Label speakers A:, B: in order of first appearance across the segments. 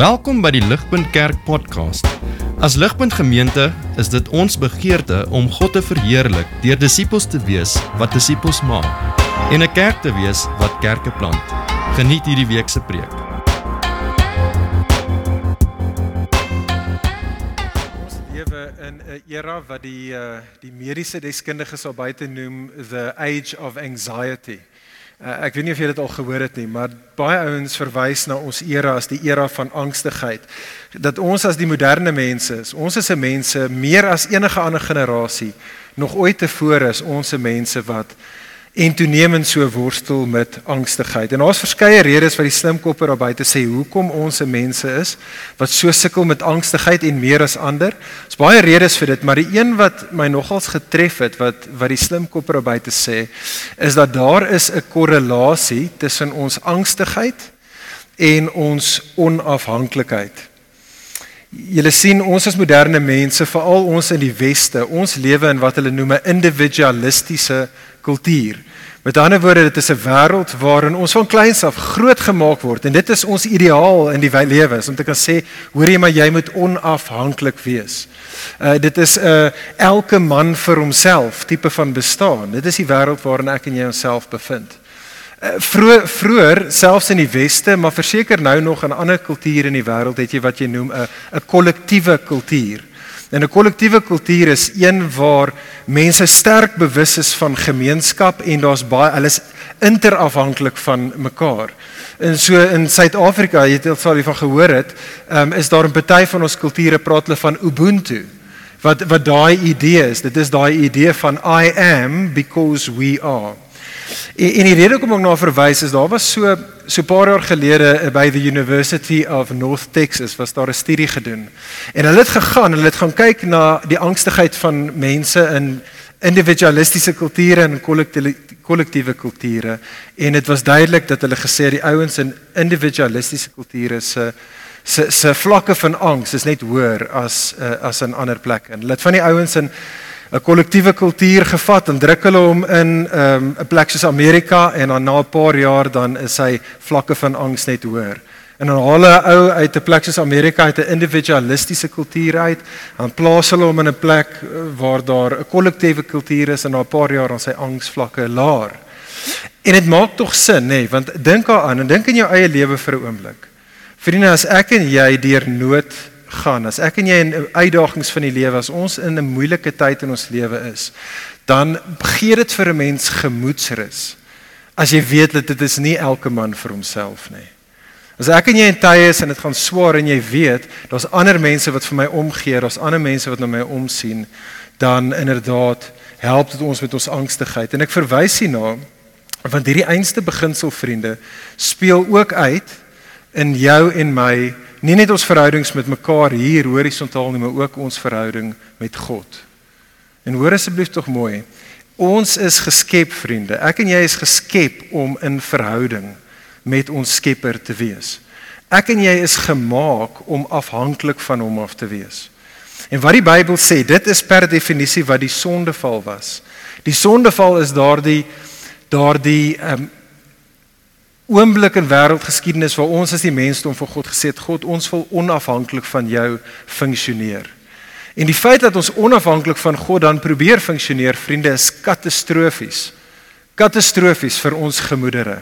A: Welkom by die Ligpunt Kerk podcast. As Ligpunt Gemeente is dit ons begeerte om God te verheerlik deur disippels te wees wat disippels maak en 'n kerk te wees wat kerke plant. Geniet hierdie week se preek.
B: Ons lewe in 'n era wat die uh, die mediese deskundiges sal buite noem the age of anxiety. Uh, ek weet nie of jy dit al gehoor het nie, maar baie ouens verwys na ons era as die era van angstigheid. Dat ons as die moderne mense is, ons is 'n mense meer as enige ander generasie nog ooit tevore is ons se mense wat en toenemend so worstel met angstigheid. En daar's verskeie redes wat die slimkoppe daar buite sê hoekom ons se mense is wat so sukkel met angstigheid en meer as ander. Daar's baie redes vir dit, maar die een wat my nogals getref het wat wat die slimkoppe daar buite sê is dat daar is 'n korrelasie tussen ons angstigheid en ons onafhanklikheid. Julle sien ons as moderne mense, veral ons in die weste, ons lewe in wat hulle noem 'n individualistiese kultuur. Met ander woorde, dit is 'n wêreld waarin ons van kleins af groot gemaak word en dit is ons ideaal in die lewe, om te kan sê, hoor jy maar jy moet onafhanklik wees. Uh dit is 'n uh, elke man vir homself tipe van bestaan. Dit is die wêreld waarin ek en jy onsself bevind. Vroeër vroeër selfs in die weste, maar verseker nou nog in ander kulture in die wêreld het jy wat jy noem 'n 'n kollektiewe kultuur. En 'n kollektiewe kultuur is een waar mense sterk bewus is van gemeenskap en daar's baie hulle is interafhanklik van mekaar. En so in Suid-Afrika, jy het al van gehoor het, um, is daar 'n party van ons kulture praat hulle van ubuntu. Wat wat daai idee is, dit is daai idee van I am because we are. En, en die rede hoekom ek na verwys is daar was so so 'n paar jaar gelede by the University of North Texas was daar 'n studie gedoen. En hulle het gegaan, hulle het gaan kyk na die angstigheid van mense in individualistiese kulture en kollektiewe kulture en dit was duidelik dat hulle gesê die ouens in individualistiese kulture se se se vlakke van angs is net hoër as uh, as in ander plekke. Hulle het van die ouens in 'n kollektiewe kultuur gevat en druk hulle hom in ehm, 'n um, plek soos Amerika en dan na 'n paar jaar dan is hy vlakke van angs net hoër. En dan haal hulle ou uit 'n plek soos Amerika uit 'n individualistiese kultuur uit, dan plaas hulle hom in 'n plek eh, waar daar 'n kollektiewe kultuur is en na 'n paar jaar dan sy angsvlakke laer. En dit maak tog sin, nê, nee, want dink daaraan en dink in jou eie lewe vir 'n oomblik. Vriende, as ek en jy deur nood gaan, as ek en jy in uitdagings van die lewe, as ons in 'n moeilike tyd in ons lewe is, dan gee dit vir 'n mens gemoedsrus. As jy weet dat dit is nie elke man vir homself nie. As ek en jy in tye is en dit gaan swaar en jy weet, daar's ander mense wat vir my omgee, daar's ander mense wat na my omsien, dan inderdaad help dit ons met ons angstigheid. En ek verwys hierna want hierdie einste beginsel vriende speel ook uit in jou en my nie net ons verhoudings met mekaar hier horisontaal nie, maar ook ons verhouding met God. En hoor asseblief tog mooi. Ons is geskep, vriende. Ek en jy is geskep om in verhouding met ons Skepper te wees. Ek en jy is gemaak om afhanklik van hom af te wees. En wat die Bybel sê, dit is per definisie wat die sondeval was. Die sondeval is daardie daardie ehm um, oomblik in wêreldgeskiedenis waar ons as die mensdom vir God gesê het God ons wil onafhanklik van jou funksioneer. En die feit dat ons onafhanklik van God dan probeer funksioneer, vriende, is katastrofies. Katastrofies vir ons gemoedere.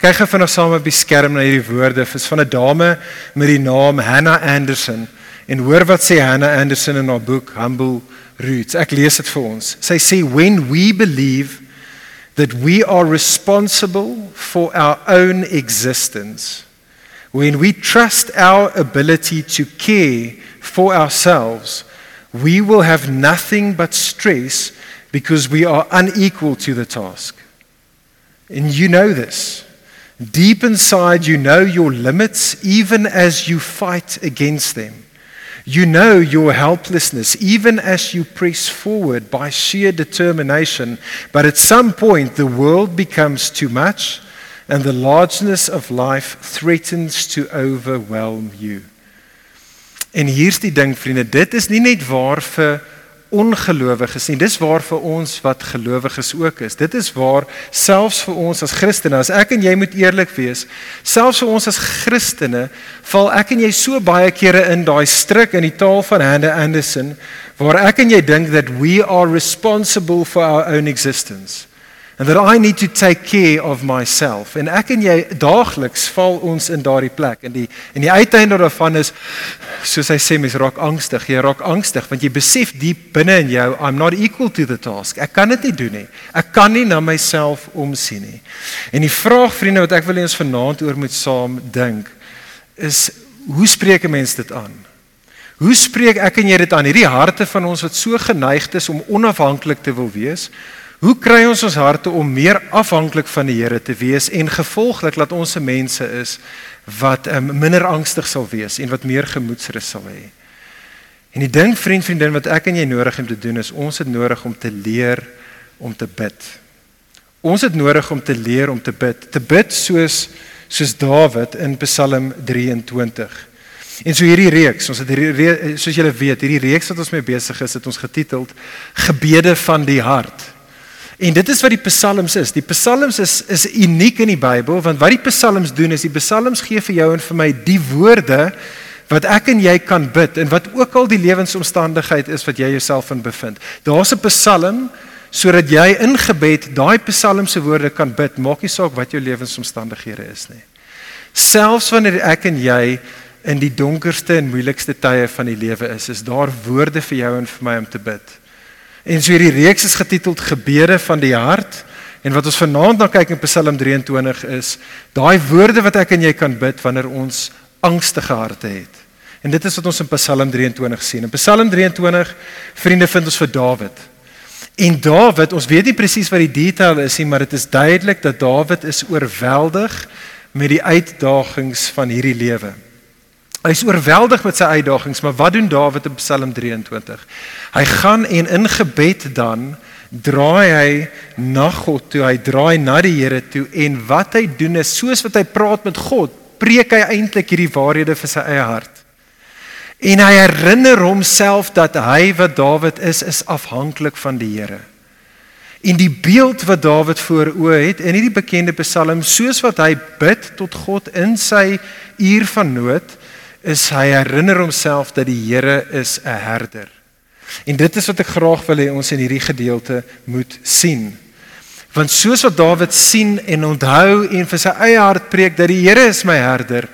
B: Kyk gou vinnig saam op die skerm na hierdie woorde. Dit is van 'n dame met die naam Hannah Anderson. En hoor wat sê Hannah Anderson in haar boek Humble Roots. Ek lees dit vir ons. Sy sê when we believe that we are responsible for our own existence, when we trust our ability to care for ourselves, we will have nothing but stress because we are unequal to the task. And you know this. Deep inside, you know your limits even as you fight against them. You know your helplessness even as you press forward by sheer determination, but at some point the world becomes too much and the largeness of life threatens to overwhelm you. En hier's die ding vriende, dit is nie net waar vir ongelowiges nie. Dis waar vir ons wat gelowiges ook is. Dit is waar selfs vir ons as Christene, as ek en jy moet eerlik wees, selfs vir ons as Christene, val ek en jy so baie kere in daai struik in die taal van Hande Anderson waar ek en jy dink that we are responsible for our own existence and that I need to take care of myself. En ek en jy daagliks val ons in daardie plek. En die en die uiteinde daarvan is soos hy sê mens raak angstig. Jy raak angstig want jy besef diep binne in jou I'm not equal to the task. Ek kan dit nie doen nie. Ek kan nie na myself omsien nie. En die vraag vriende wat ek wil hê ons vanaand oor moet saam dink is hoe spreek 'n mens dit aan? Hoe spreek ek en jy dit aan hierdie harte van ons wat so geneig is om onafhanklik te wil wees? Hoe kry ons ons harte om meer afhanklik van die Here te wees en gevolglik laat ons se mense is wat um, minder angstig sal wees en wat meer gemoedsrus sal hê. En die ding vriend vriendin wat ek en jy nodig het om te doen is ons het nodig om te leer om te bid. Ons het nodig om te leer om te bid. Te bid soos soos Dawid in Psalm 23. En so hierdie reeks, ons het hierdie soos julle weet, hierdie reeks wat ons mee besig is, het ons getiteld Gebede van die hart. En dit is wat die psalms is. Die psalms is is uniek in die Bybel want wat die psalms doen is die psalms gee vir jou en vir my die woorde wat ek en jy kan bid en wat ook al die lewensomstandigheid is wat jy jouself in bevind. Daar's 'n psalm sodat jy in gebed daai psalm se woorde kan bid, maak nie saak wat jou lewensomstandighede is nie. Selfs wanneer ek en jy in die donkerste en moeilikste tye van die lewe is, is daar woorde vir jou en vir my om te bid. En so hierdie reeks is getiteld Gebede van die hart. En wat ons vanaand na kyk in Psalm 23 is daai woorde wat ek en jy kan bid wanneer ons angstige harte het. En dit is wat ons in Psalm 23 sien. In Psalm 23 vriende vind ons vir Dawid. En Dawid, ons weet nie presies wat die detail is nie, maar dit is duidelik dat Dawid is oorweldig met die uitdagings van hierdie lewe. Hy is oorweldig met sy uitdagings, maar wat doen Dawid in Psalm 23? Hy gaan en in gebed dan draai hy na God toe, hy draai na die Here toe en wat hy doen is soos wat hy praat met God, preek hy eintlik hierdie waarhede vir sy eie hart. En hy herinner homself dat hy wat Dawid is, is afhanklik van die Here. En die beeld wat Dawid voor oë het in hierdie bekende Psalm, soos wat hy bid tot God in sy uur van nood, is hy herinner homself dat die Here is 'n herder. En dit is wat ek graag wil hê ons in hierdie gedeelte moet sien. Want soos wat Dawid sien en onthou en vir sy eie hart preek dat die Here is my herder,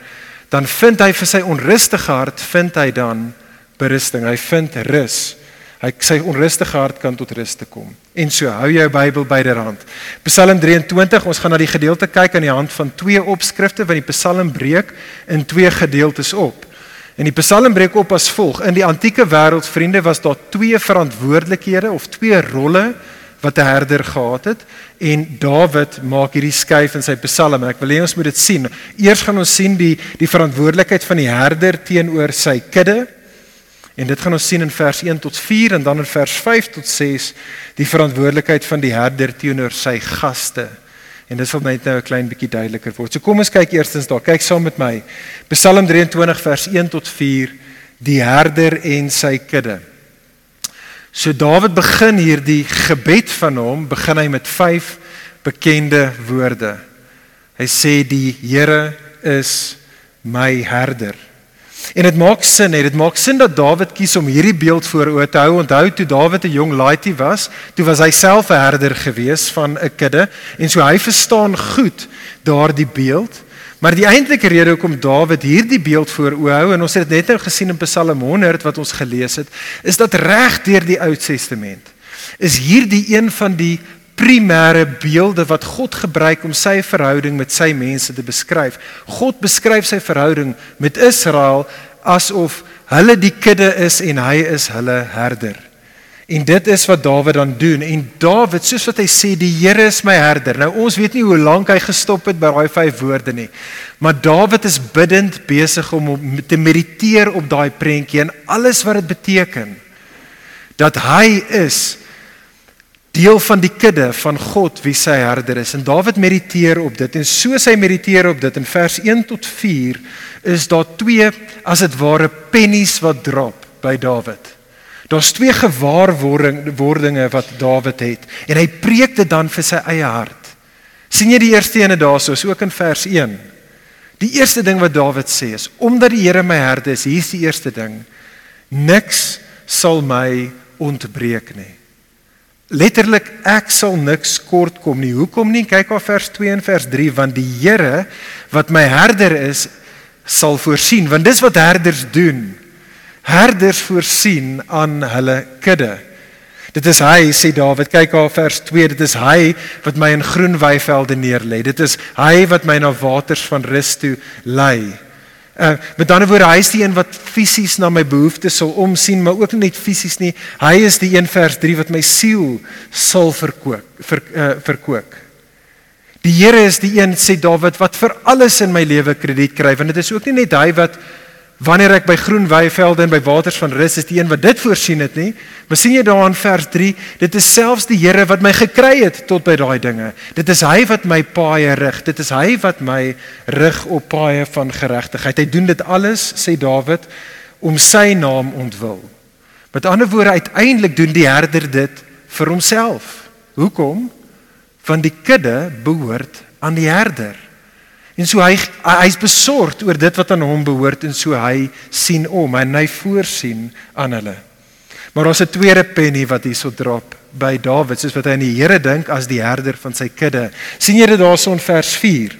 B: dan vind hy vir sy onrustige hart vind hy dan berusting. Hy vind rus. Hy sy onrustige hart kan tot rus te kom. En so hou jou Bybel byderhand. Psalm 23, ons gaan na die gedeelte kyk aan die hand van twee opskrifte wat die Psalm breek in twee gedeeltes op. En die Psalm breek op as volg: In die antieke wêreld, vriende, was daar twee verantwoordelikhede of twee rolle wat 'n herder gehad het en Dawid maak hierdie skuif in sy Psalm. Ek wil hê ons moet dit sien. Eers gaan ons sien die die verantwoordelikheid van die herder teenoor sy kudde En dit gaan ons sien in vers 1 tot 4 en dan in vers 5 tot 6 die verantwoordelikheid van die herder teenoor sy gaste. En dit sal net nou 'n klein bietjie duideliker word. So kom ons kyk eerstens daar. Kyk saam met my. Psalm 23 vers 1 tot 4 die herder en sy kudde. So Dawid begin hierdie gebed van hom, begin hy met vyf bekende woorde. Hy sê die Here is my herder. En dit maak sin, hè, dit maak sin dat Dawid kies om hierdie beeld voor oë te hou. Onthou toe Dawid 'n jong laaitie was, toe was hy self 'n herder gewees van 'n kudde en so hy verstaan goed daardie beeld. Maar die eintlike rede hoekom Dawid hierdie beeld voor oë hou en ons het dit net nou gesien in Psalm 100 wat ons gelees het, is dat reg deur die Ou Testament is hierdie een van die primêre beelde wat God gebruik om sy verhouding met sy mense te beskryf. God beskryf sy verhouding met Israel asof hulle die kudde is en hy is hulle herder. En dit is wat Dawid dan doen en Dawid soos wat hy sê die Here is my herder. Nou ons weet nie hoe lank hy gestop het by daai vyf woorde nie. Maar Dawid is bidtend besig om te mediteer op daai prentjie en alles wat dit beteken dat hy is deel van die kudde van God wie sy herder is. En Dawid mediteer op dit en soos hy mediteer op dit in vers 1 tot 4 is daar twee as dit ware pennies wat drop by Dawid. Daar's twee gewaarwordinge wat Dawid het en hy preek dit dan vir sy eie hart. sien jy die eerste ene daarso, is ook in vers 1. Die eerste ding wat Dawid sê is omdat die Here my herde is, hier's die eerste ding. Niks sal my ontbreek nie. Letterlik ek sal niks kort kom nie. Hoekom nie? Kyk op vers 2 en vers 3 want die Here wat my herder is sal voorsien want dis wat herders doen. Herders voorsien aan hulle kudde. Dit is hy sê Dawid kyk op vers 2 dit is hy wat my in groen weivelde neerlê. Dit is hy wat my na waters van rus toe lei. Uh met ander woorde, hy is die een wat fisies na my behoeftes sal omsien, maar ook nie net fisies nie. Hy is die een vers 3 wat my siel sal verkoop, ver, uh, verkoop. Die Here is die een sê Dawid wat vir alles in my lewe krediet kry, want dit is ook nie net hy wat Wanneer ek by groen weivelde en by waters van rus is die een wat dit voorsien het nie. Maar sien jy daar in vers 3, dit is selfs die Here wat my gekry het tot by daai dinge. Dit is hy wat my paaie rig. Dit is hy wat my rig op paaie van geregtigheid. Hy doen dit alles, sê Dawid, om sy naam ontwil. Met ander woorde, uiteindelik doen die herder dit vir homself. Hoekom? Want die kudde behoort aan die herder. En so hy hy's besorgd oor dit wat aan hom behoort en so hy sien om en hy voorsien aan hulle. Maar daar's 'n tweede penny wat hierso drop by Dawid, soos wat hy aan die Here dink as die herder van sy kudde. sien jy dit daarso in vers 4?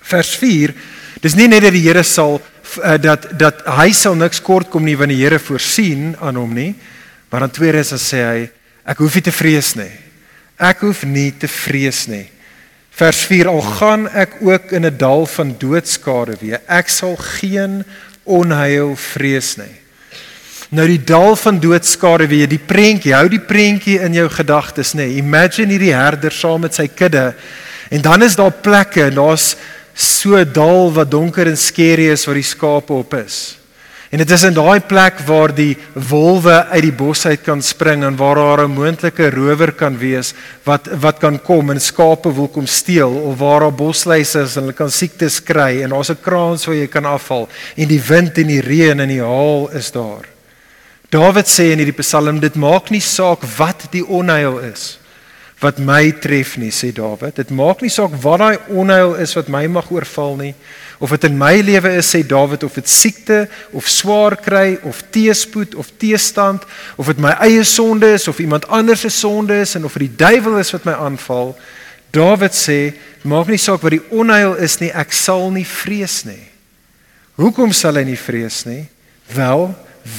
B: Vers 4, dis nie net dat die Here sal uh, dat dat hy sal niks kort kom nie wanneer die Here voorsien aan hom nie, maar dan tweede is dan sê hy ek hoef nie te vrees nie. Ek hoef nie te vrees nie. Vers 4 al gaan ek ook in 'n dal van doodskade wees ek sal geen onheil vrees nie. Nou die dal van doodskade wees die prentjie hou die prentjie in jou gedagtes nê. Imagine hierdie herder saam met sy kudde en dan is daar plekke en daar's so 'n dal wat donker en skerry is waar die skape op is. En dit is in daai plek waar die wolwe uit die bos uit kan spring en waar daar 'n moontlike rower kan wees wat wat kan kom en skape wil kom steel of waar daar bosluise is en hulle kan siektes kry en daar's 'n kraans waar jy kan afval en die wind en die reën en die haal is daar. Dawid sê in hierdie Psalm dit maak nie saak wat die onheil is wat my tref nie sê Dawid. Dit maak nie saak wat daai onheil is wat my mag oorval nie of dit in my lewe is sê Dawid of dit siekte of swaar kry of teëspoed of teestand of dit my eie sonde is of iemand anders se sonde is en of dit die duiwel is wat my aanval Dawid sê maak nie saak wat die onheil is nie ek sal nie vrees nie. Hoekom sal hy nie vrees nie? Wel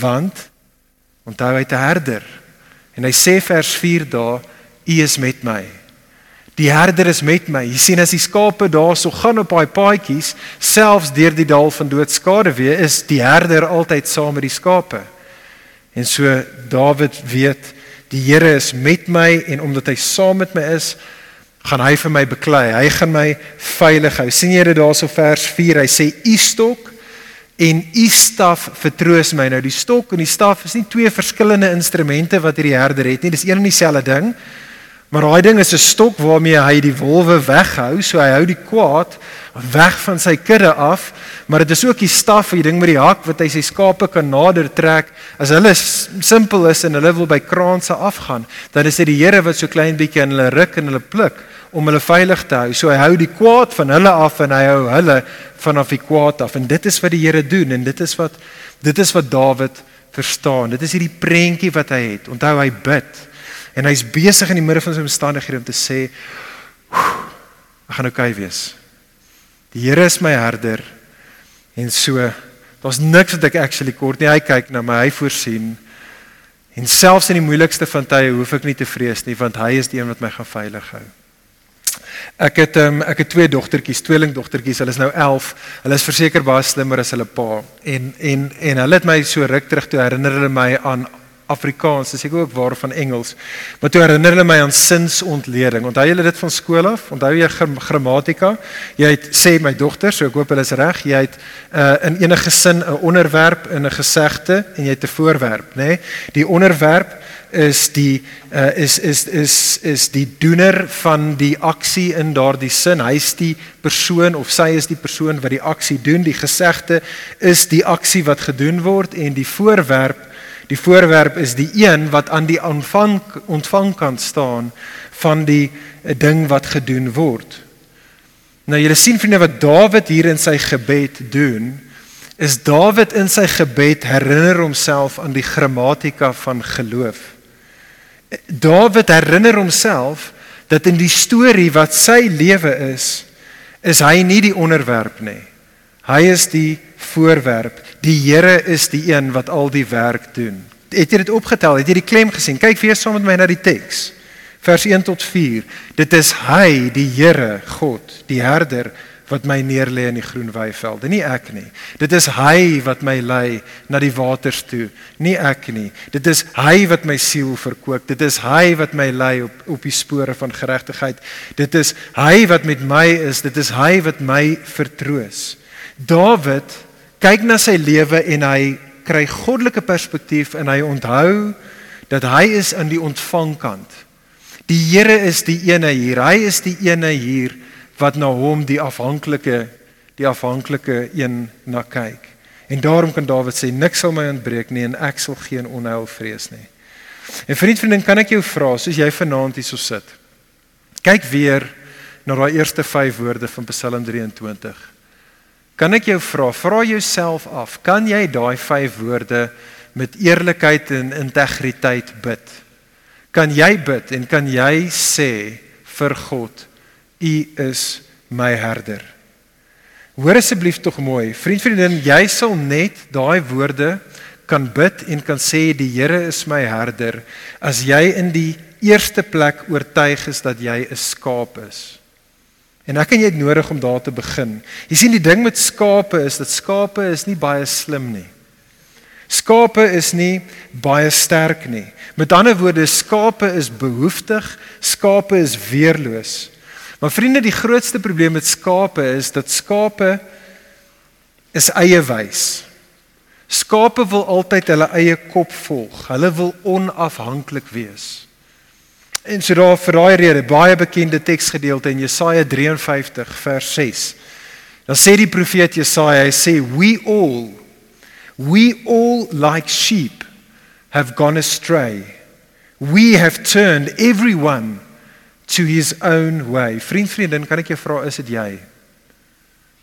B: want onthou hy te herder. En hy sê vers 4 daar u is met my Die herder is met my. Jy sien as die skape daarso gaan op daai paadjies, selfs deur die dal van doodskade weer, is die herder altyd saam met die skape. En so Dawid weet, die Here is met my en omdat hy saam met my is, gaan hy vir my beklei. Hy gaan my veilig hou. sien jy dit daarso vers 4? Hy sê u stok en u staf vertroos my. Nou die stok en die staf is nie twee verskillende instrumente wat hierdie herder het nie. Dis een en dieselfde ding. Maar daai ding is 'n stok waarmee hy die wolwe weghou, so hy hou die kwaad weg van sy kudde af, maar dit is ook die staf, die ding met die hak wat hy sy skape kan nader trek. As hulle simpel is en hulle wil by kraanse afgaan, dan is dit die Here wat so klein bietjie aan hulle ruk en hulle pluk om hulle veilig te hou. So hy hou die kwaad van hulle af en hy hou hulle vanaf die kwaad af. En dit is wat die Here doen en dit is wat dit is wat Dawid verstaan. Dit is hierdie prentjie wat hy het. Onthou hy bid. En hy's besig in die midde van sy omstandighede om te sê ek gaan oukei wees. Die Here is my herder en so daar's niks wat ek actually kort nie. Hy kyk na my, hy voorsien. En selfs in die moeilikste van tye hoef ek nie te vrees nie want hy is die een wat my gaan veilig hou. Ek het um, ek het twee dogtertjies, tweelingdogtertjies. Hulle is nou 11. Hulle is verseker baie slimmer as hulle pa. En en en hulle het my so ruk terug toe herinner hulle my aan Afrikaans, dis ek ook waar van Engels. Maar toe herinner hulle my aan sinsontleding. Onthou julle dit van skool af? Onthou jy grammatika? Jy het sê my dogter, so ek hoop hulle is reg. Jy het uh, in enige sin 'n onderwerp in 'n gesegde en jy het 'n voorwerp, nê? Nee? Die onderwerp is die uh, is is is is die doener van die aksie in daardie sin. Hy's die persoon of sy is die persoon wat die aksie doen. Die gesegde is die aksie wat gedoen word en die voorwerp Die voorwerp is die een wat aan die ontvang ontvangkant staan van die eh, ding wat gedoen word. Nou julle sien vriende wat Dawid hier in sy gebed doen, is Dawid in sy gebed herinner homself aan die grammatika van geloof. Dawid herinner homself dat in die storie wat sy lewe is, is hy nie die onderwerp nie. Hy is die voorwerp. Die Here is die een wat al die werk doen. Het jy dit opgetel? Het jy die klem gesien? Kyk weer saam met my na die teks. Vers 1 tot 4. Dit is hy, die Here, God, die herder wat my neerlê in die groen weivelde, nie ek nie. Dit is hy wat my lei na die waters toe, nie ek nie. Dit is hy wat my siel verkoop. Dit is hy wat my lei op op die spore van geregtigheid. Dit is hy wat met my is. Dit is hy wat my vertroos. Dawid kyk na sy lewe en hy kry goddelike perspektief en hy onthou dat hy is aan die ontvangkant. Die Here is die ene hier. Hy is die ene hier wat na hom die afhanklike die afhanklike een na kyk. En daarom kan Dawid sê niks sal my ontbreek nie en ek sal geen onheil vrees nie. En vriend vriendin, kan ek jou vra soos jy vanaand hierso sit. Kyk weer na daai eerste 5 woorde van Psalm 23. Kan ek jou vra, vra jouself af, kan jy daai 5 woorde met eerlikheid en integriteit bid? Kan jy bid en kan jy sê vir God U is my herder. Hoor asseblief tog mooi, vriend vriendin, jy sal net daai woorde kan bid en kan sê die Here is my herder as jy in die eerste plek oortuig is dat jy 'n skaap is. En ek en jy het nodig om daar te begin. Jy sien die ding met skape is dat skape is nie baie slim nie. Skape is nie baie sterk nie. Met ander woorde, skape is behoeftig, skape is weerloos. Maar vriende, die grootste probleem met skape is dat skape is eie wys. Skape wil altyd hulle eie kop volg. Hulle wil onafhanklik wees. En so daar vir daai rede baie bekende teksgedeelte in Jesaja 53 vers 6. Dan sê die profeet Jesaja, hy sê we all we all like sheep have gone astray. We have turned everyone to his own way. Vriend, vriendin, kan ek jou vra, is dit jy?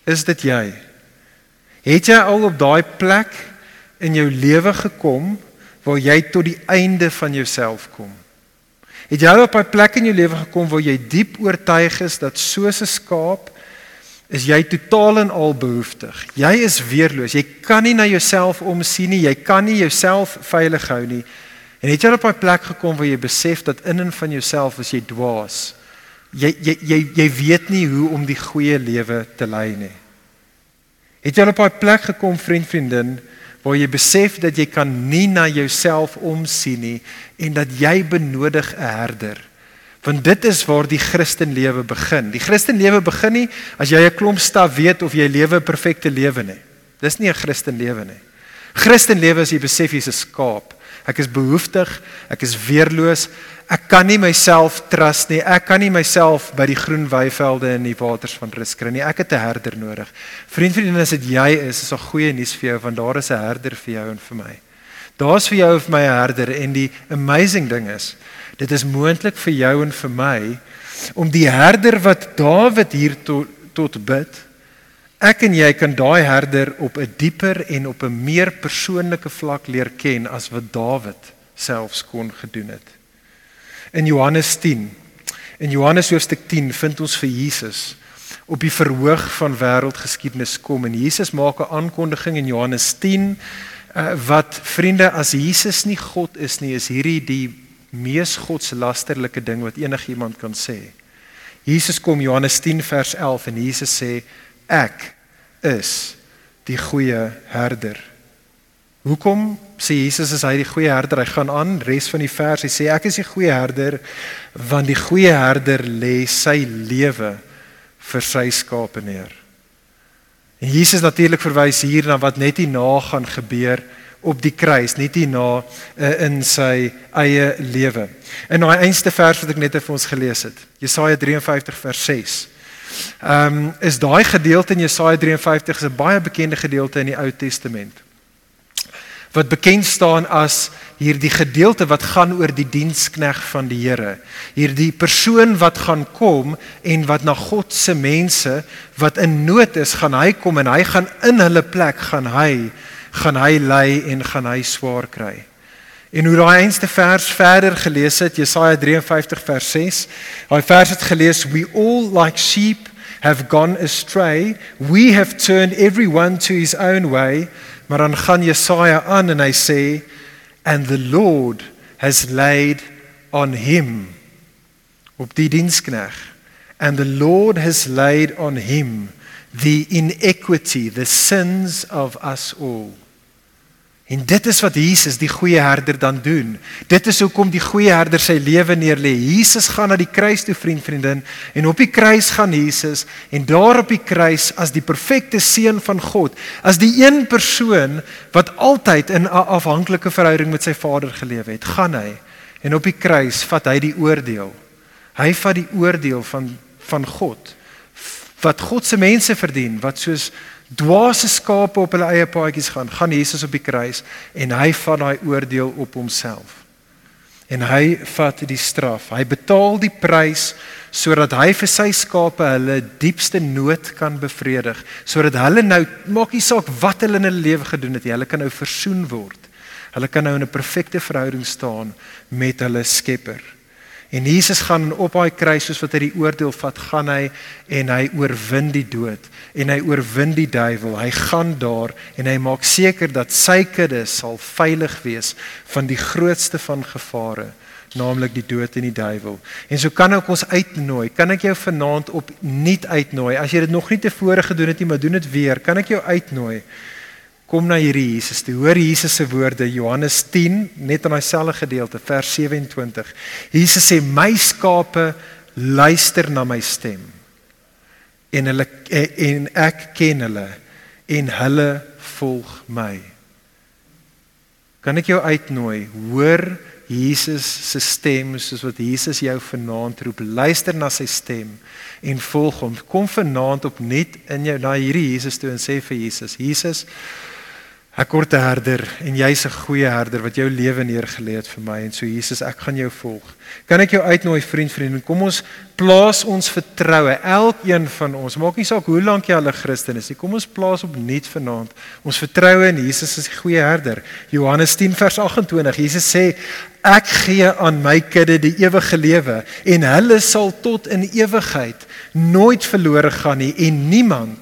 B: Is dit jy? Het jy al op daai plek in jou lewe gekom waar jy tot die einde van jouself kom? Het jy op 'n plek in jou lewe gekom waar jy diep oortuig is dat soos 'n skaap is jy totaal en al behoeftig. Jy is weerloos. Jy kan nie na jouself omsien nie. Jy kan nie jouself veilig hou nie. En het jy op 'n plek gekom waar jy besef dat in en van jouself is jy dwaas. Jy jy jy jy weet nie hoe om die goeie lewe te lei nie. Het jy op 'n plek gekom vriend vriendin waar jy besef dat jy kan nie na jouself omsien nie en dat jy benodig 'n herder. Want dit is waar die Christenlewe begin. Die Christenlewe begin nie as jy 'n klomp stap weet of jy lewe 'n perfekte lewe nie. Dis nie 'n Christenlewe nie. Christenlewe is jy besef jy's 'n skaap. Ek is behoeftig, ek is weerloos. Ek kan nie myself trust nie. Ek kan nie myself by die groen weivelde en die waters van rus kry nie. Ek het 'n herder nodig. Vriend, vriendin, as dit jy is, is 'n goeie nuus vir jou want daar is 'n herder vir jou en vir my. Daar's vir jou of my 'n herder en die amazing ding is, dit is moontlik vir jou en vir my om die herder wat Dawid hier tot tot bid Ek en jy kan daai herder op 'n dieper en op 'n meer persoonlike vlak leer ken as wat Dawid selfs kon gedoen het. In Johannes 10. In Johannes hoofstuk 10 vind ons vir Jesus op die verhoog van wêreldgeskiedenis kom en Jesus maak 'n aankondiging in Johannes 10 uh, wat vriende as Jesus nie God is nie, is hierdie die mees godslasterlike ding wat enigiemand kan sê. Jesus kom Johannes 10 vers 11 en Jesus sê Ek is die goeie herder. Hoekom sê Jesus is hy die goeie herder? Hy gaan aan res van die vers. Hy sê ek is die goeie herder want die goeie herder lê sy lewe vir sy skape neer. En Jesus natuurlik verwys hier na wat net hierna gaan gebeur op die kruis, net hierna uh, in sy eie lewe. In daai einste vers wat ek net vir ons gelees het, Jesaja 53 vers 6. Ehm um, is daai gedeelte in Jesaja 53 is 'n baie bekende gedeelte in die Ou Testament. Wat bekend staan as hierdie gedeelte wat gaan oor die dienskneg van die Here. Hierdie persoon wat gaan kom en wat na God se mense wat in nood is, gaan hy kom en hy gaan in hulle plek gaan hy gaan hy ly en gaan hy swaar kry. En hoe daai eerste vers verder gelees het, Jesaja 53 vers 6. Daai vers het gelees we all like sheep have gone astray, we have turned everyone to his own way. Maar dan gaan Jesaja aan en hy sê and the Lord has laid on him op die dienskneg and the Lord has laid on him the inequity the sins of us all En dit is wat Jesus die goeie herder dan doen. Dit is hoekom die goeie herder sy lewe neerlê. Jesus gaan na die kruis toe, vriend, vriendin, en op die kruis gaan Jesus en daar op die kruis as die perfekte seun van God, as die een persoon wat altyd in 'n afhanklike verhouding met sy Vader geleef het, gaan hy en op die kruis vat hy die oordeel. Hy vat die oordeel van van God wat God se mense verdien, wat soos dwaase skape op hulle eie paadjies gaan, gaan Jesus op die kruis en hy vat daai oordeel op homself. En hy vat die straf. Hy betaal die prys sodat hy vir sy skape hulle diepste nood kan bevredig, sodat hulle nou maak nie saak wat hulle in hulle lewe gedoen het nie, hulle kan nou versoen word. Hulle kan nou in 'n perfekte verhouding staan met hulle Skepper. En Jesus gaan op daai kruis soos wat hy die oordeel vat, gaan hy en hy oorwin die dood en hy oorwin die duiwel. Hy gaan daar en hy maak seker dat sy kudde sal veilig wees van die grootste van gevare, naamlik die dood en die duiwel. En so kan ek ons uitnooi. Kan ek jou vanaand op nuut uitnooi? As jy dit nog nie tevore gedoen het nie, maar doen dit weer. Kan ek jou uitnooi? Kom na hierdie Jesus toe. Hoor Jesus se woorde Johannes 10 net in daai selfde gedeelte vers 27. Jesus sê my skape luister na my stem. En hulle en ek ken hulle en hulle volg my. Kan ek jou uitnooi? Hoor Jesus se stem soos wat Jesus jou vanaand roep. Luister na sy stem en volg hom. Kom vanaand op net in jou na hierdie Jesus toe en sê vir Jesus: Jesus, Ek word 'n herder en jy's 'n goeie herder wat jou lewe neergelê het vir my en so Jesus, ek gaan jou volg. Kan ek jou uitnooi vriend, vriend, kom ons plaas ons vertroue, elkeen van ons, maak nie saak hoe lank jy al 'n Christen is nie, kom ons plaas op nuut vanaand ons vertroue in Jesus as die goeie herder. Johannes 10 vers 28. Jesus sê ek gee aan my kudde die ewige lewe en hulle sal tot in ewigheid nooit verlore gaan nie en niemand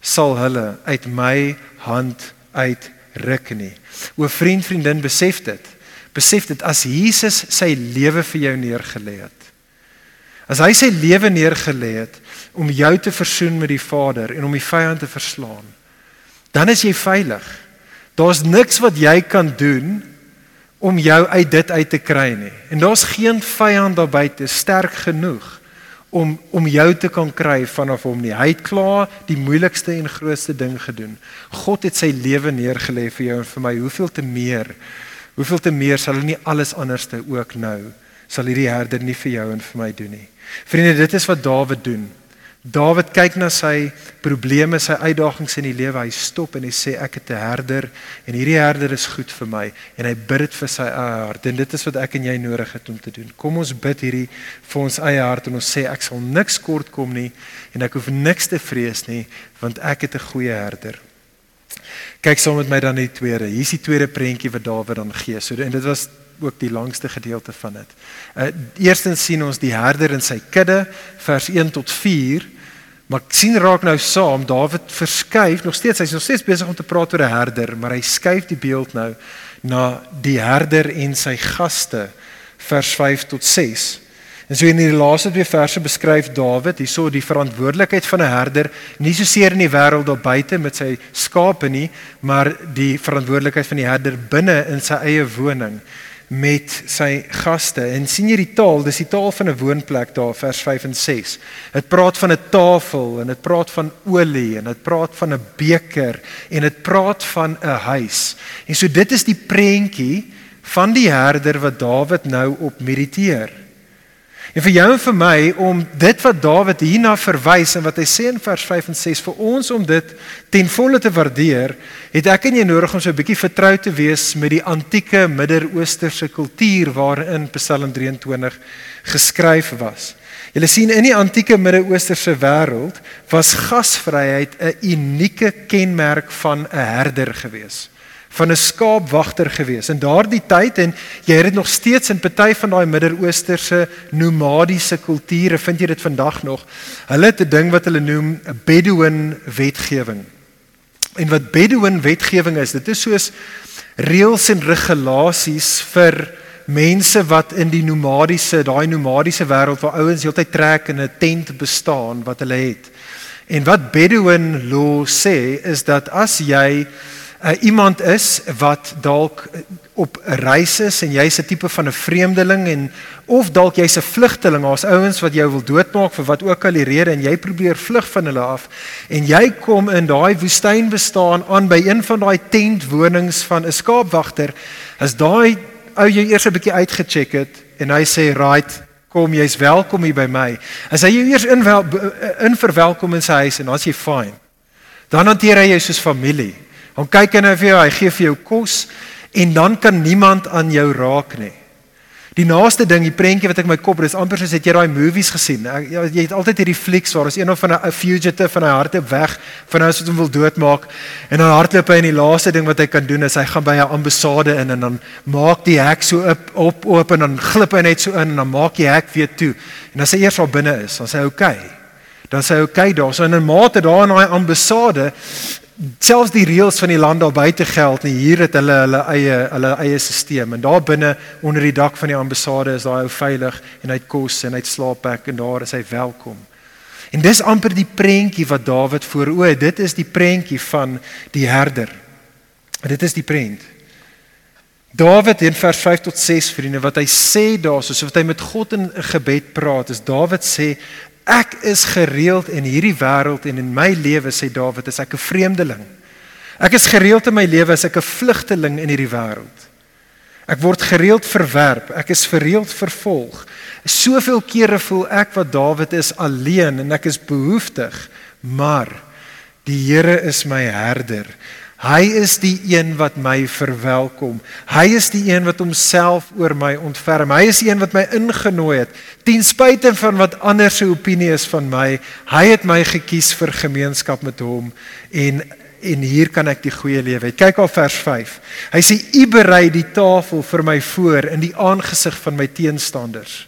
B: sal hulle uit my hand uitruk nie. O vriend, vriendin, besef dit. Besef dit as Jesus sy lewe vir jou neergelê het. As hy sy lewe neergelê het om jou te versoen met die Vader en om die vyand te verslaan, dan is jy veilig. Daar's niks wat jy kan doen om jou uit dit uit te kry nie. En daar's geen vyand daar buite sterk genoeg om om jou te kan kry vanaf hom nie. Hy het klaar die moeilikste en grootste ding gedoen. God het sy lewe neergelê vir jou en vir my. Hoeveel te meer? Hoeveel te meer sal hy nie alles anderste ook nou sal hierdie herder nie vir jou en vir my doen nie. Vriende, dit is wat Dawid doen. Dawid kyk na sy probleme, sy uitdagings in die lewe. Hy stop en hy sê ek het 'n herder en hierdie herder is goed vir my en hy bid dit vir sy eie hart. En dit is wat ek en jy nodig het om te doen. Kom ons bid hierdie vir ons eie hart en ons sê ek sal niks kort kom nie en ek hoef niks te vrees nie want ek het 'n goeie herder. Kyk saam met my dan die tweede. Hier is die tweede prentjie wat Dawid dan gee. So en dit was ook die langste gedeelte van dit. Uh eerstens sien ons die herder in sy kudde vers 1 tot 4. Maar sien raak nou saam Dawid verskuif nog steeds hy's nog steeds besig om te praat oor 'n herder, maar hy skuif die beeld nou na die herder en sy gaste vers 5 tot 6. En so in die laaste twee verse beskryf Dawid hierso die verantwoordelikheid van 'n herder nie so seer in die wêreld daar buite met sy skape nie, maar die verantwoordelikheid van die herder binne in sy eie woning met sy gaste. En sien jy die taal, dis die taal van 'n woonplek daar vers 5 en 6. Dit praat van 'n tafel en dit praat van olie en dit praat van 'n beker en dit praat van 'n huis. En so dit is die prentjie van die herder wat Dawid nou op mediteer. En vir jou en vir my om dit wat Dawid hierna verwys en wat hy sê in vers 5 en 6 vir ons om dit ten volle te waardeer, het ek en jy nodig om so 'n bietjie vertroud te wees met die antieke Midde-Oosterse kultuur waarin Psalm 23 geskryf was. Julle sien in die antieke Midde-Oosterse wêreld was gasvryheid 'n unieke kenmerk van 'n herder geweest van 'n skaapwagter gewees. In daardie tyd en jy het dit nog steeds in party van daai Midde-Oosterse nomadiese kulture vind jy dit vandag nog. Hulle het 'n ding wat hulle noem 'n Bedouin wetgewing. En wat Bedouin wetgewing is, dit is soos reëls en regulasies vir mense wat in die nomadiese, daai nomadiese wêreld waar ouens heeltyd trek in 'n tent bestaan wat hulle het. En wat Bedouin law sê is dat as jy uh, iemand is wat dalk uh, op 'n reis is en jy's 'n tipe van 'n vreemdeling en of dalk jy's 'n vlugteling, daar's ouens wat jou wil doodmaak vir wat ook al die rede en jy probeer vlug van hulle af en jy kom in daai woestyn bestaan aan by een van daai tentwonings van 'n skaapwagter, as daai ou jou eers 'n bietjie uitgecheck het en hy sê right kom jy's welkom hier by my. As hy jou eers in wel, in verwelkom in sy huis en dan's jy fine. Dan hanteer hy jou soos familie. Dan kyk hy nou vir jou, hy gee vir jou kos en dan kan niemand aan jou raak nie. Die naaste ding, die prentjie wat ek in my kop het, is amper soos het jy daai movies gesien. Ja, jy het altyd hierdie flieks waar is een of van 'n fugitive van hy hardloop weg van hy wat hom wil doodmaak en dan hardloop hy en die laaste ding wat hy kan doen is hy gaan by 'n ambassade in en dan maak die hek so op op oop en dan glip hy net so in en dan maak die hek weer toe. En as hy eers al binne is, dan sê hy. Okay. Dan sê hy okay, daar. So in 'n mate daar in daai ambassade selfs die reëls van die land daar buite geld nie. Hier het hulle hulle eie hulle eie stelsel en daar binne onder die dak van die ambassade is daai ou veilig en hy het kos en hy het slaapplek en daar is hy welkom. En dis amper die prentjie wat Dawid voor o, dit is die prentjie van die herder. Dit is die prent. Dawid in vers 5 tot 6 vriende wat hy sê daar soos wat hy met God in gebed praat is Dawid sê Ek is gereeld in hierdie wêreld en in my lewe sê Dawid, is ek 'n vreemdeling. Ek is gereeld in my lewe as ek 'n vlugteling in hierdie wêreld. Ek word gereeld verwerp, ek is gereeld vervolg. Soveel kere voel ek wat Dawid is alleen en ek is behoeftig, maar die Here is my herder. Hy is die een wat my verwelkom. Hy is die een wat homself oor my ontferm. Hy is die een wat my ingenooi het ten spyte van wat ander se opinie is van my. Hy het my gekies vir gemeenskap met hom en en hier kan ek die goeie lewe hê. Kyk al vers 5. Hy sê u berei die tafel vir my voor in die aangesig van my teenstanders.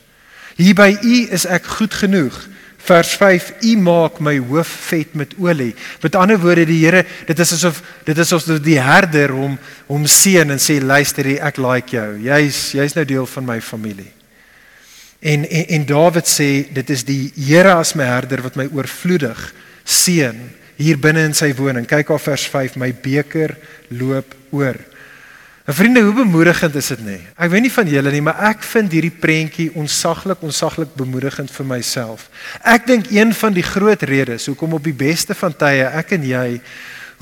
B: Hier by u is ek goed genoeg. Vers 5: U maak my hoof vet met olie. Met ander woorde, die Here, dit is asof dit is asof die herder hom hom seën en sê luister, ek like jou. Jy's jy's nou deel van my familie. En, en en Dawid sê dit is die Here as my herder wat my oorvloedig seën hier binne in sy woning. Kyk al vers 5: My beker loop oor. En vriende, hoe bemoedigend is dit nie? Ek weet nie van julle nie, maar ek vind hierdie prentjie onsaglik, onsaglik bemoedigend vir myself. Ek dink een van die groot redes hoekom op die beste van tye ek en jy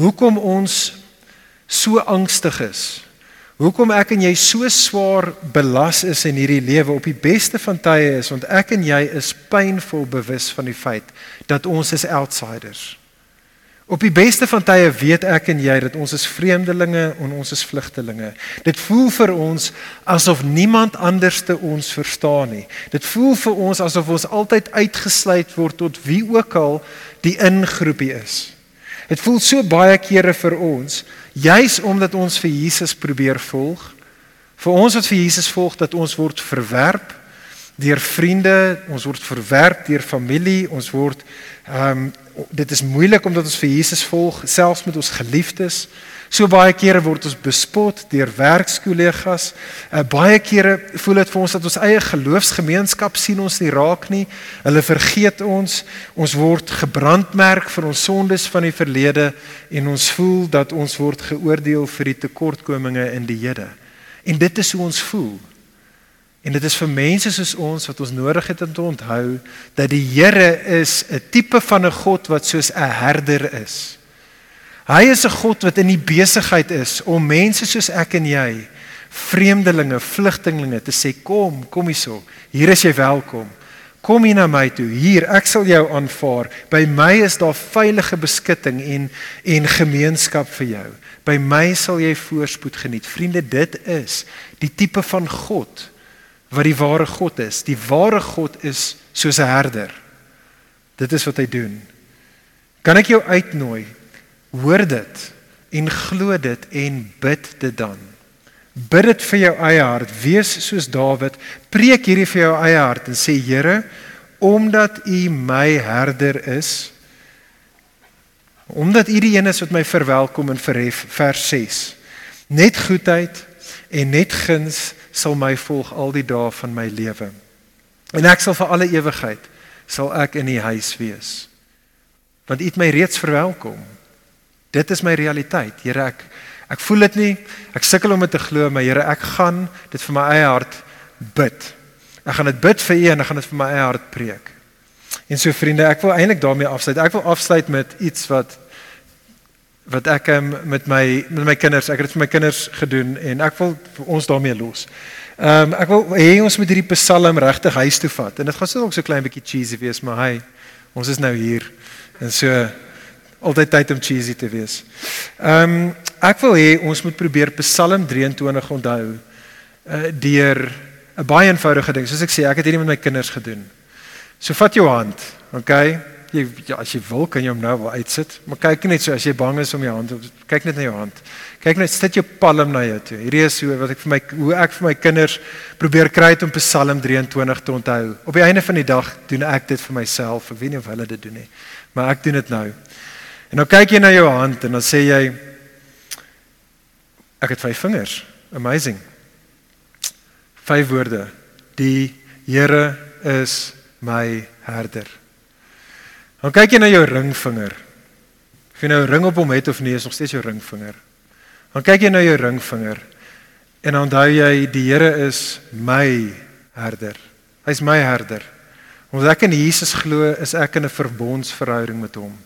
B: hoekom ons so angstig is. Hoekom ek en jy so swaar belas is in hierdie lewe op die beste van tye is want ek en jy is pynvol bewus van die feit dat ons is outsiders. Op die beste van tye weet ek en jy dat ons is vreemdelinge en ons is vlugtelinge. Dit voel vir ons asof niemand anders te ons verstaan nie. Dit voel vir ons asof ons altyd uitgesluit word tot wie ook al die ingroepie is. Dit voel so baie kere vir ons juis omdat ons vir Jesus probeer volg. Vir ons wat vir Jesus volg dat ons word verwerp deur vriende, ons word verwerp deur familie, ons word ehm um, dit is moeilik omdat ons vir Jesus volg, selfs met ons geliefdes. So baie kere word ons bespot deur werkskollegas. Uh, baie kere voel dit vir ons dat ons eie geloofsgemeenskap sien ons nie raak nie. Hulle vergeet ons. Ons word gebrandmerk vir ons sondes van die verlede en ons voel dat ons word geoordeel vir die tekortkominge in die Here. En dit is hoe ons voel. En dit is vir mense soos ons wat ons nodig het om te onthou dat die Here is 'n tipe van 'n God wat soos 'n herder is. Hy is 'n God wat in die besigheid is om mense soos ek en jy, vreemdelinge, vlugtelinge te sê kom, kom hierso. Hier is jy welkom. Kom hier na my toe. Hier, ek sal jou aanvaar. By my is daar veilige beskutting en en gemeenskap vir jou. By my sal jy voorspoed geniet. Vriende, dit is die tipe van God wat die ware God is. Die ware God is soos 'n herder. Dit is wat hy doen. Kan ek jou uitnooi? Hoor dit en glo dit en bid dit dan. Bid dit vir jou eie hart. Wees soos Dawid. Preek hierdie vir jou eie hart en sê Here, omdat U my herder is, omdat U die een is wat my verwelkom en verhef vers 6. Net goedheid en net guns sal my volg al die dae van my lewe. En ek sal vir alle ewigheid sal ek in U huis wees. Want U het my reeds verwelkom. Dit is my realiteit. Here, ek ek voel dit nie. Ek sukkel om dit te glo, maar Here, ek gaan dit vir my eie hart bid. Ek gaan dit bid vir U en ek gaan dit vir my eie hart preek. En so vriende, ek wil eintlik daarmee afsluit. Ek wil afsluit met iets wat wat ek um, met my met my kinders, ek het dit vir my kinders gedoen en ek wil ons daarmee los. Ehm um, ek wil hê ons moet hierdie Psalm regtig huis toe vat. En dit gaan so ook so klein bietjie cheesy wees, maar hy ons is nou hier. En so altyd tyd om cheesy te wees. Ehm um, ek wil hê ons moet probeer Psalm 23 onthou uh, deur 'n baie eenvoudige ding. Soos ek sê, ek het hierdie met my kinders gedoen. So vat jou hand, okay? Jy ja, as jy wil kan jy hom nou wel uitsit, maar kyk net so as jy bang is om jou hand op kyk net na jou hand. Kyk net sit jou palm na jou toe. Hierdie is hoe wat ek vir my hoe ek vir my kinders probeer kry om Psalm 23 te onthou. Op die einde van die dag doen ek dit vir myself. Ek weet nie of hulle dit doen nie, maar ek doen dit nou. En dan kyk jy na jou hand en dan sê jy ek het vyf vingers. Amazing. Vyf woorde. Die Here is my herder. Dan kyk jy na jou ringvinger. Of jy nou 'n ring op hom het of nie, is nog steeds jou ringvinger. Dan kyk jy na jou ringvinger en dan onthou jy die Here is my herder. Hy's my herder. Omdat ek in Jesus glo, is ek in 'n verbondsverhouding met hom.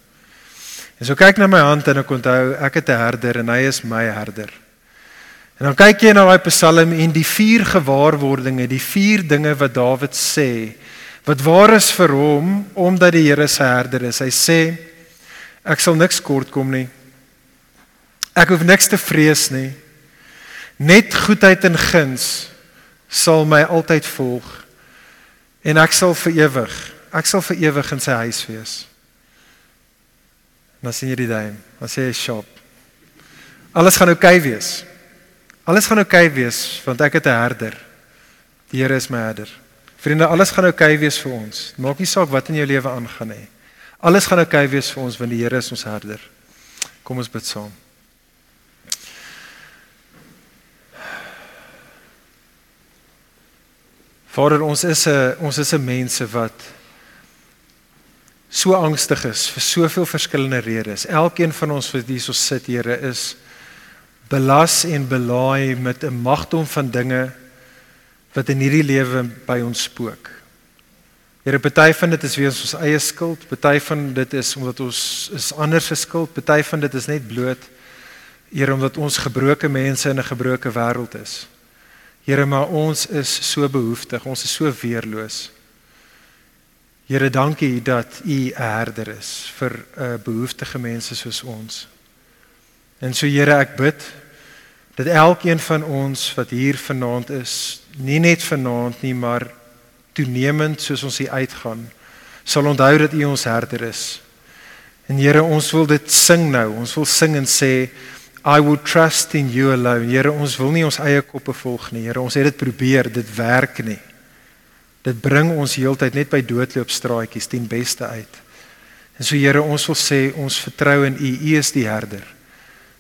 B: En so kyk na my hand en ek onthou ek het 'n herder en hy is my herder. En dan kyk jy na daai Psalm en die vier gewaarwordinge, die vier dinge wat Dawid sê wat waar is vir hom omdat die Here sy herder is. Hy sê ek sal niks kort kom nie. Ek hoef niks te vrees nie. Net goedheid en guns sal my altyd volg en ek sal vir ewig, ek sal vir ewig in sy huis wees. Dan sien jy die duim. Dan sê hy shop. Alles gaan oukei okay wees. Alles gaan oukei okay wees want ek het 'n herder. Die Here is my herder. Vriende, alles gaan oukei okay wees vir ons. Maak nie saak wat in jou lewe aangaan nie. Alles gaan oukei okay wees vir ons want die Here is ons herder. Kom ons bid saam. Vader, ons is 'n ons is 'n mense wat so angstig is vir soveel verskillende redes. Elkeen van ons wat hier so sit, Here, is belas en belaai met 'n magdom van dinge wat in hierdie lewe by ons spook. Here, party van dit is weens ons eie skuld, party van dit is omdat ons is ander se skuld, party van dit is net bloot Here omdat ons gebroke mense in 'n gebroke wêreld is. Here, maar ons is so behoeftig, ons is so weerloos. Here, dankie dat U 'n herder is vir 'n uh, behoeftige mense soos ons. En so Here, ek bid dat elkeen van ons wat hier vanaand is, nie net vanaand nie, maar toenemend soos ons hier uitgaan, sal onthou dat U ons herder is. En Here, ons wil dit sing nou. Ons wil sing en sê I will trust in you alone. Here, ons wil nie ons eie koppe volg nie. Here, ons het dit probeer, dit werk nie. Dit bring ons heeltyd net by doodloopstraatjies ten beste uit. En so Here, ons wil sê ons vertrou in U. U is die herder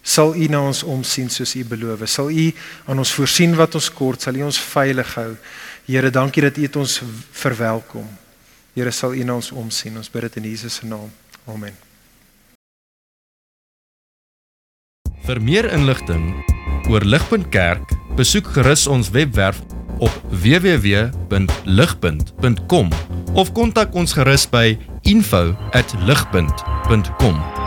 B: sal U na ons omsien soos U beloof. Sal U aan ons voorsien wat ons kort, sal U ons veilig hou. Here, dankie dat U ons verwelkom. Here, sal U na ons omsien. Ons bid dit in Jesus se naam. Amen.
A: Vir meer inligting oor Ligpunt Kerk, besoek gerus ons webwerf op www.ligpunt.com of kontak ons gerus by info@ligpunt.com